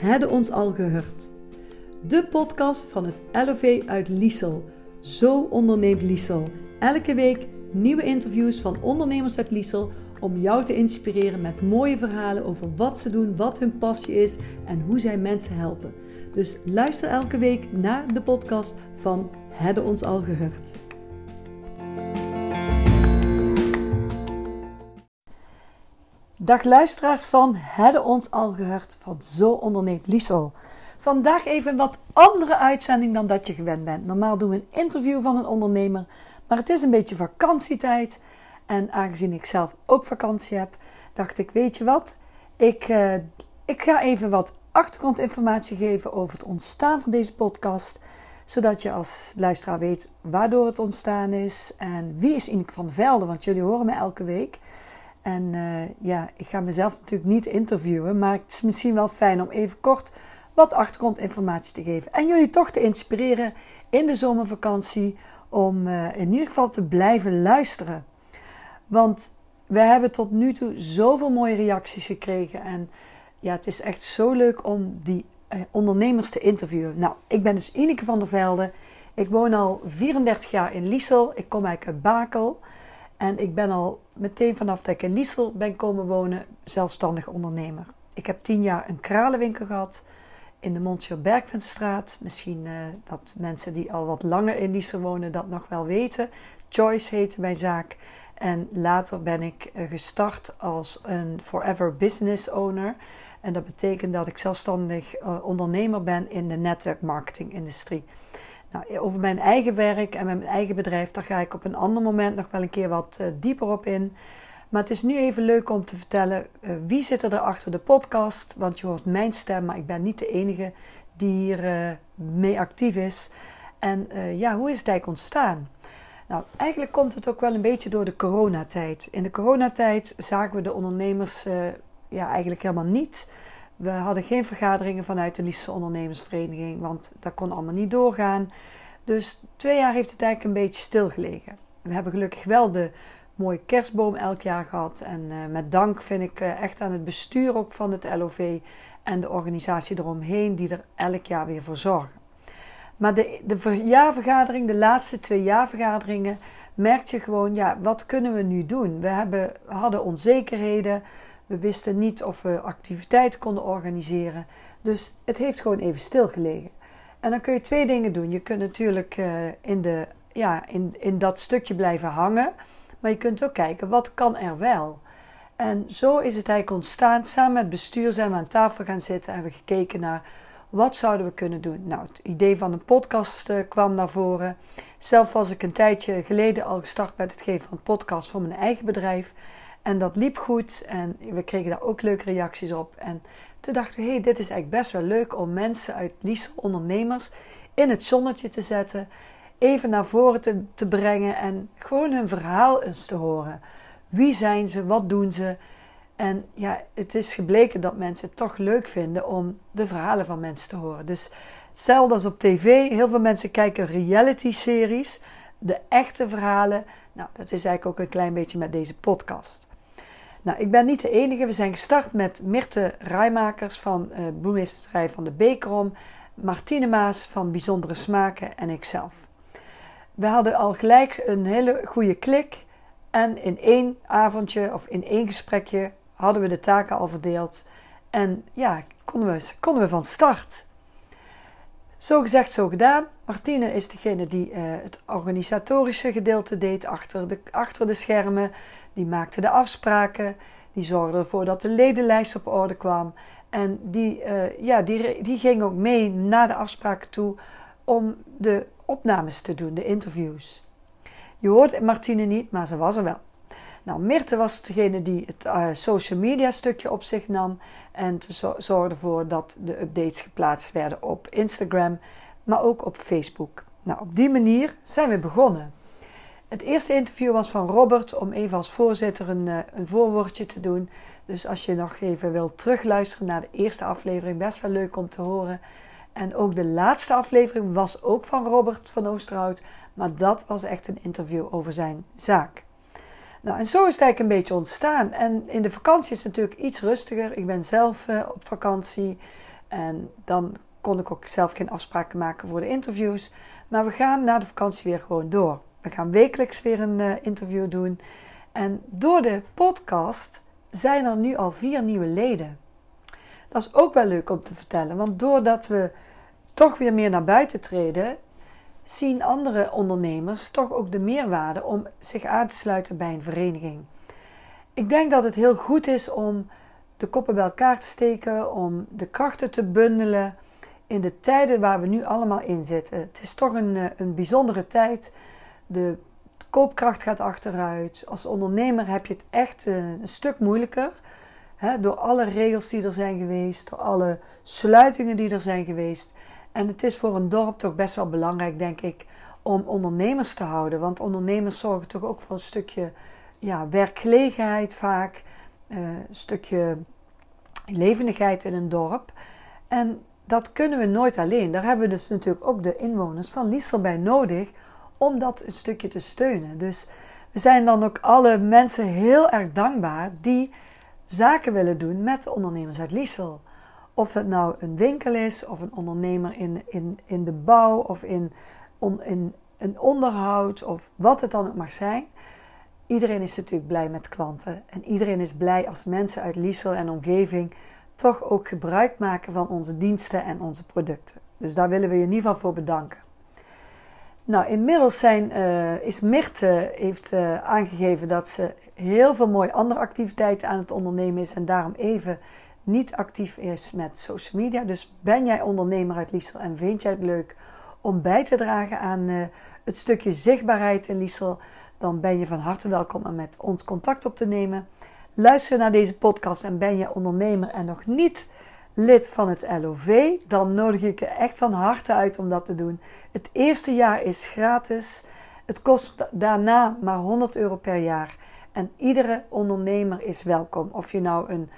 Hadden ons al gehoord. De podcast van het LOV uit Liesel. Zo onderneemt Liesel. Elke week nieuwe interviews van ondernemers uit Liesel om jou te inspireren met mooie verhalen over wat ze doen, wat hun passie is en hoe zij mensen helpen. Dus luister elke week naar de podcast van Hadden ons al gehoord. Dag luisteraars van Hadden ons al gehoord van Zo onderneemt Liesel. Vandaag even wat andere uitzending dan dat je gewend bent. Normaal doen we een interview van een ondernemer, maar het is een beetje vakantietijd. En aangezien ik zelf ook vakantie heb, dacht ik, weet je wat? Ik, uh, ik ga even wat achtergrondinformatie geven over het ontstaan van deze podcast. Zodat je als luisteraar weet waardoor het ontstaan is en wie is Ineke van Velden. Want jullie horen me elke week. En uh, ja, ik ga mezelf natuurlijk niet interviewen, maar het is misschien wel fijn om even kort wat achtergrondinformatie te geven. En jullie toch te inspireren in de zomervakantie om uh, in ieder geval te blijven luisteren. Want we hebben tot nu toe zoveel mooie reacties gekregen. En ja, het is echt zo leuk om die uh, ondernemers te interviewen. Nou, ik ben dus Ineke van der Velde. Ik woon al 34 jaar in Liesel. Ik kom uit Bakel. En ik ben al meteen vanaf dat ik in Liesel ben komen wonen, zelfstandig ondernemer. Ik heb tien jaar een kralenwinkel gehad in de Monsieur Bergvindstraat. Misschien uh, dat mensen die al wat langer in Liesel wonen dat nog wel weten. Choice heette mijn zaak. En later ben ik uh, gestart als een Forever Business Owner. En dat betekent dat ik zelfstandig uh, ondernemer ben in de netwerkmarketingindustrie. Nou, over mijn eigen werk en mijn eigen bedrijf, daar ga ik op een ander moment nog wel een keer wat uh, dieper op in. Maar het is nu even leuk om te vertellen uh, wie zit er achter de podcast. Want je hoort mijn stem, maar ik ben niet de enige die hier mee actief is. En ja, hoe is het ontstaan? Nou, eigenlijk komt het ook wel een beetje door de coronatijd. In de coronatijd zagen we de ondernemers ja, eigenlijk helemaal niet. We hadden geen vergaderingen vanuit de Liese Ondernemersvereniging, want dat kon allemaal niet doorgaan. Dus twee jaar heeft het eigenlijk een beetje stilgelegen. We hebben gelukkig wel de mooie kerstboom elk jaar gehad. En uh, met dank vind ik uh, echt aan het bestuur ook van het LOV en de organisatie eromheen die er elk jaar weer voor zorgen. Maar de, de jaarvergadering, de laatste twee jaarvergaderingen, merk je gewoon, ja, wat kunnen we nu doen? We, hebben, hadden onzekerheden. We wisten niet of we activiteiten konden organiseren. Dus het heeft gewoon even stilgelegen. En dan kun je twee dingen doen. Je kunt natuurlijk uh, in, de, ja, in, in dat stukje blijven hangen. Maar je kunt ook kijken, wat kan er wel? En zo is het eigenlijk ontstaan. Samen met het bestuur zijn we aan tafel gaan zitten en hebben gekeken naar wat zouden we kunnen doen. Nou, het idee van een podcast uh, kwam naar voren. Zelf was ik een tijdje geleden al gestart met het geven van een podcast voor mijn eigen bedrijf. En dat liep goed en we kregen daar ook leuke reacties op. En toen dachten we, hé, hey, dit is eigenlijk best wel leuk om mensen uit Liesel, ondernemers, in het zonnetje te zetten. Even naar voren te, te brengen en gewoon hun verhaal eens te horen. Wie zijn ze? Wat doen ze? En ja, het is gebleken dat mensen het toch leuk vinden om de verhalen van mensen te horen. Dus hetzelfde als op tv. Heel veel mensen kijken reality-series, de echte verhalen. Nou, dat is eigenlijk ook een klein beetje met deze podcast. Nou, ik ben niet de enige. We zijn gestart met Mirte Rijmakers van uh, van de Bekerom, Martine Maas van Bijzondere Smaken en ikzelf. We hadden al gelijk een hele goede klik en in één avondje of in één gesprekje hadden we de taken al verdeeld en ja, konden we, konden we van start. Zo gezegd, zo gedaan. Martine is degene die uh, het organisatorische gedeelte deed achter de, achter de schermen. Die maakte de afspraken. Die zorgde ervoor dat de ledenlijst op orde kwam. En die, uh, ja, die, die ging ook mee naar de afspraken toe om de opnames te doen, de interviews. Je hoort Martine niet, maar ze was er wel. Nou, Mirte was degene die het uh, social media stukje op zich nam en zorgde ervoor dat de updates geplaatst werden op Instagram, maar ook op Facebook. Nou, op die manier zijn we begonnen. Het eerste interview was van Robert om even als voorzitter een, uh, een voorwoordje te doen. Dus als je nog even wilt terugluisteren naar de eerste aflevering, best wel leuk om te horen. En ook de laatste aflevering was ook van Robert van Oosterhout, maar dat was echt een interview over zijn zaak. Nou, en zo is het eigenlijk een beetje ontstaan. En in de vakantie is het natuurlijk iets rustiger. Ik ben zelf uh, op vakantie. En dan kon ik ook zelf geen afspraken maken voor de interviews. Maar we gaan na de vakantie weer gewoon door. We gaan wekelijks weer een uh, interview doen. En door de podcast zijn er nu al vier nieuwe leden. Dat is ook wel leuk om te vertellen, want doordat we toch weer meer naar buiten treden, zien andere ondernemers toch ook de meerwaarde om zich aan te sluiten bij een vereniging. Ik denk dat het heel goed is om de koppen bij elkaar te steken, om de krachten te bundelen in de tijden waar we nu allemaal in zitten. Het is toch een, eh, een bijzondere tijd. De koopkracht gaat achteruit. Als ondernemer heb je het echt eh, een stuk moeilijker. Hè, door alle regels die er zijn geweest, door alle sluitingen die er zijn geweest. En het is voor een dorp toch best wel belangrijk, denk ik, om ondernemers te houden. Want ondernemers zorgen toch ook voor een stukje ja, werkgelegenheid vaak. Uh, een stukje levendigheid in een dorp. En dat kunnen we nooit alleen. Daar hebben we dus natuurlijk ook de inwoners van Liesel bij nodig om dat een stukje te steunen. Dus we zijn dan ook alle mensen heel erg dankbaar die zaken willen doen met de ondernemers uit Liesel. Of dat nou een winkel is, of een ondernemer in, in, in de bouw, of in, on, in een onderhoud, of wat het dan ook mag zijn. Iedereen is natuurlijk blij met klanten. En iedereen is blij als mensen uit Liesel en omgeving toch ook gebruik maken van onze diensten en onze producten. Dus daar willen we je in ieder geval voor bedanken. Nou, inmiddels zijn, uh, is Mirte heeft uh, aangegeven dat ze heel veel mooie andere activiteiten aan het ondernemen is en daarom even niet actief is met social media. Dus ben jij ondernemer uit Liesel en vind jij het leuk om bij te dragen aan het stukje zichtbaarheid in Liesel, dan ben je van harte welkom om met ons contact op te nemen. Luister naar deze podcast en ben je ondernemer en nog niet lid van het LOV, dan nodig ik je echt van harte uit om dat te doen. Het eerste jaar is gratis. Het kost daarna maar 100 euro per jaar. En iedere ondernemer is welkom. Of je nou een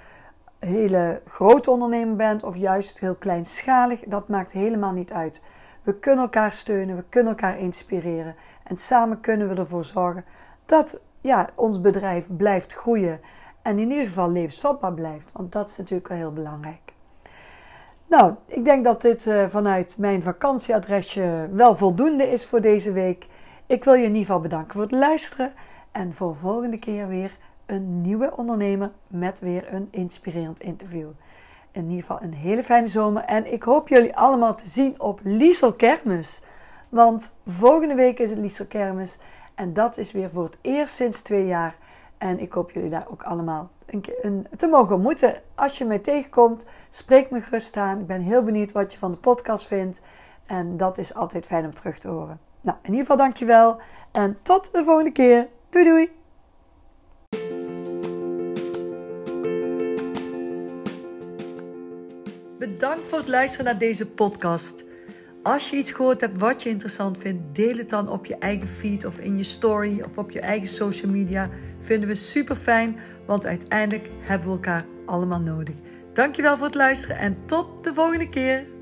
hele grote ondernemer bent of juist heel kleinschalig, dat maakt helemaal niet uit. We kunnen elkaar steunen, we kunnen elkaar inspireren. En samen kunnen we ervoor zorgen dat ja, ons bedrijf blijft groeien. En in ieder geval levensvatbaar blijft. Want dat is natuurlijk wel heel belangrijk. Nou, ik denk dat dit uh, vanuit mijn vakantieadresje wel voldoende is voor deze week. Ik wil je in ieder geval bedanken voor het luisteren. En voor de volgende keer weer een nieuwe ondernemer met weer een inspirerend interview. In ieder geval een hele fijne zomer. En ik hoop jullie allemaal te zien op Liesel Kermis. Want volgende week is het Liesel Kermis. En dat is weer voor het eerst sinds twee jaar. En ik hoop jullie daar ook allemaal een, een, te mogen ontmoeten. Als je mij tegenkomt, spreek me gerust aan. Ik ben heel benieuwd wat je van de podcast vindt. En dat is altijd fijn om terug te horen. Nou, in ieder geval dankjewel. En tot de volgende keer. Doei doei! Bedankt voor het luisteren naar deze podcast. Als je iets gehoord hebt wat je interessant vindt, deel het dan op je eigen feed of in je story of op je eigen social media. Vinden we super fijn, want uiteindelijk hebben we elkaar allemaal nodig. Dankjewel voor het luisteren en tot de volgende keer.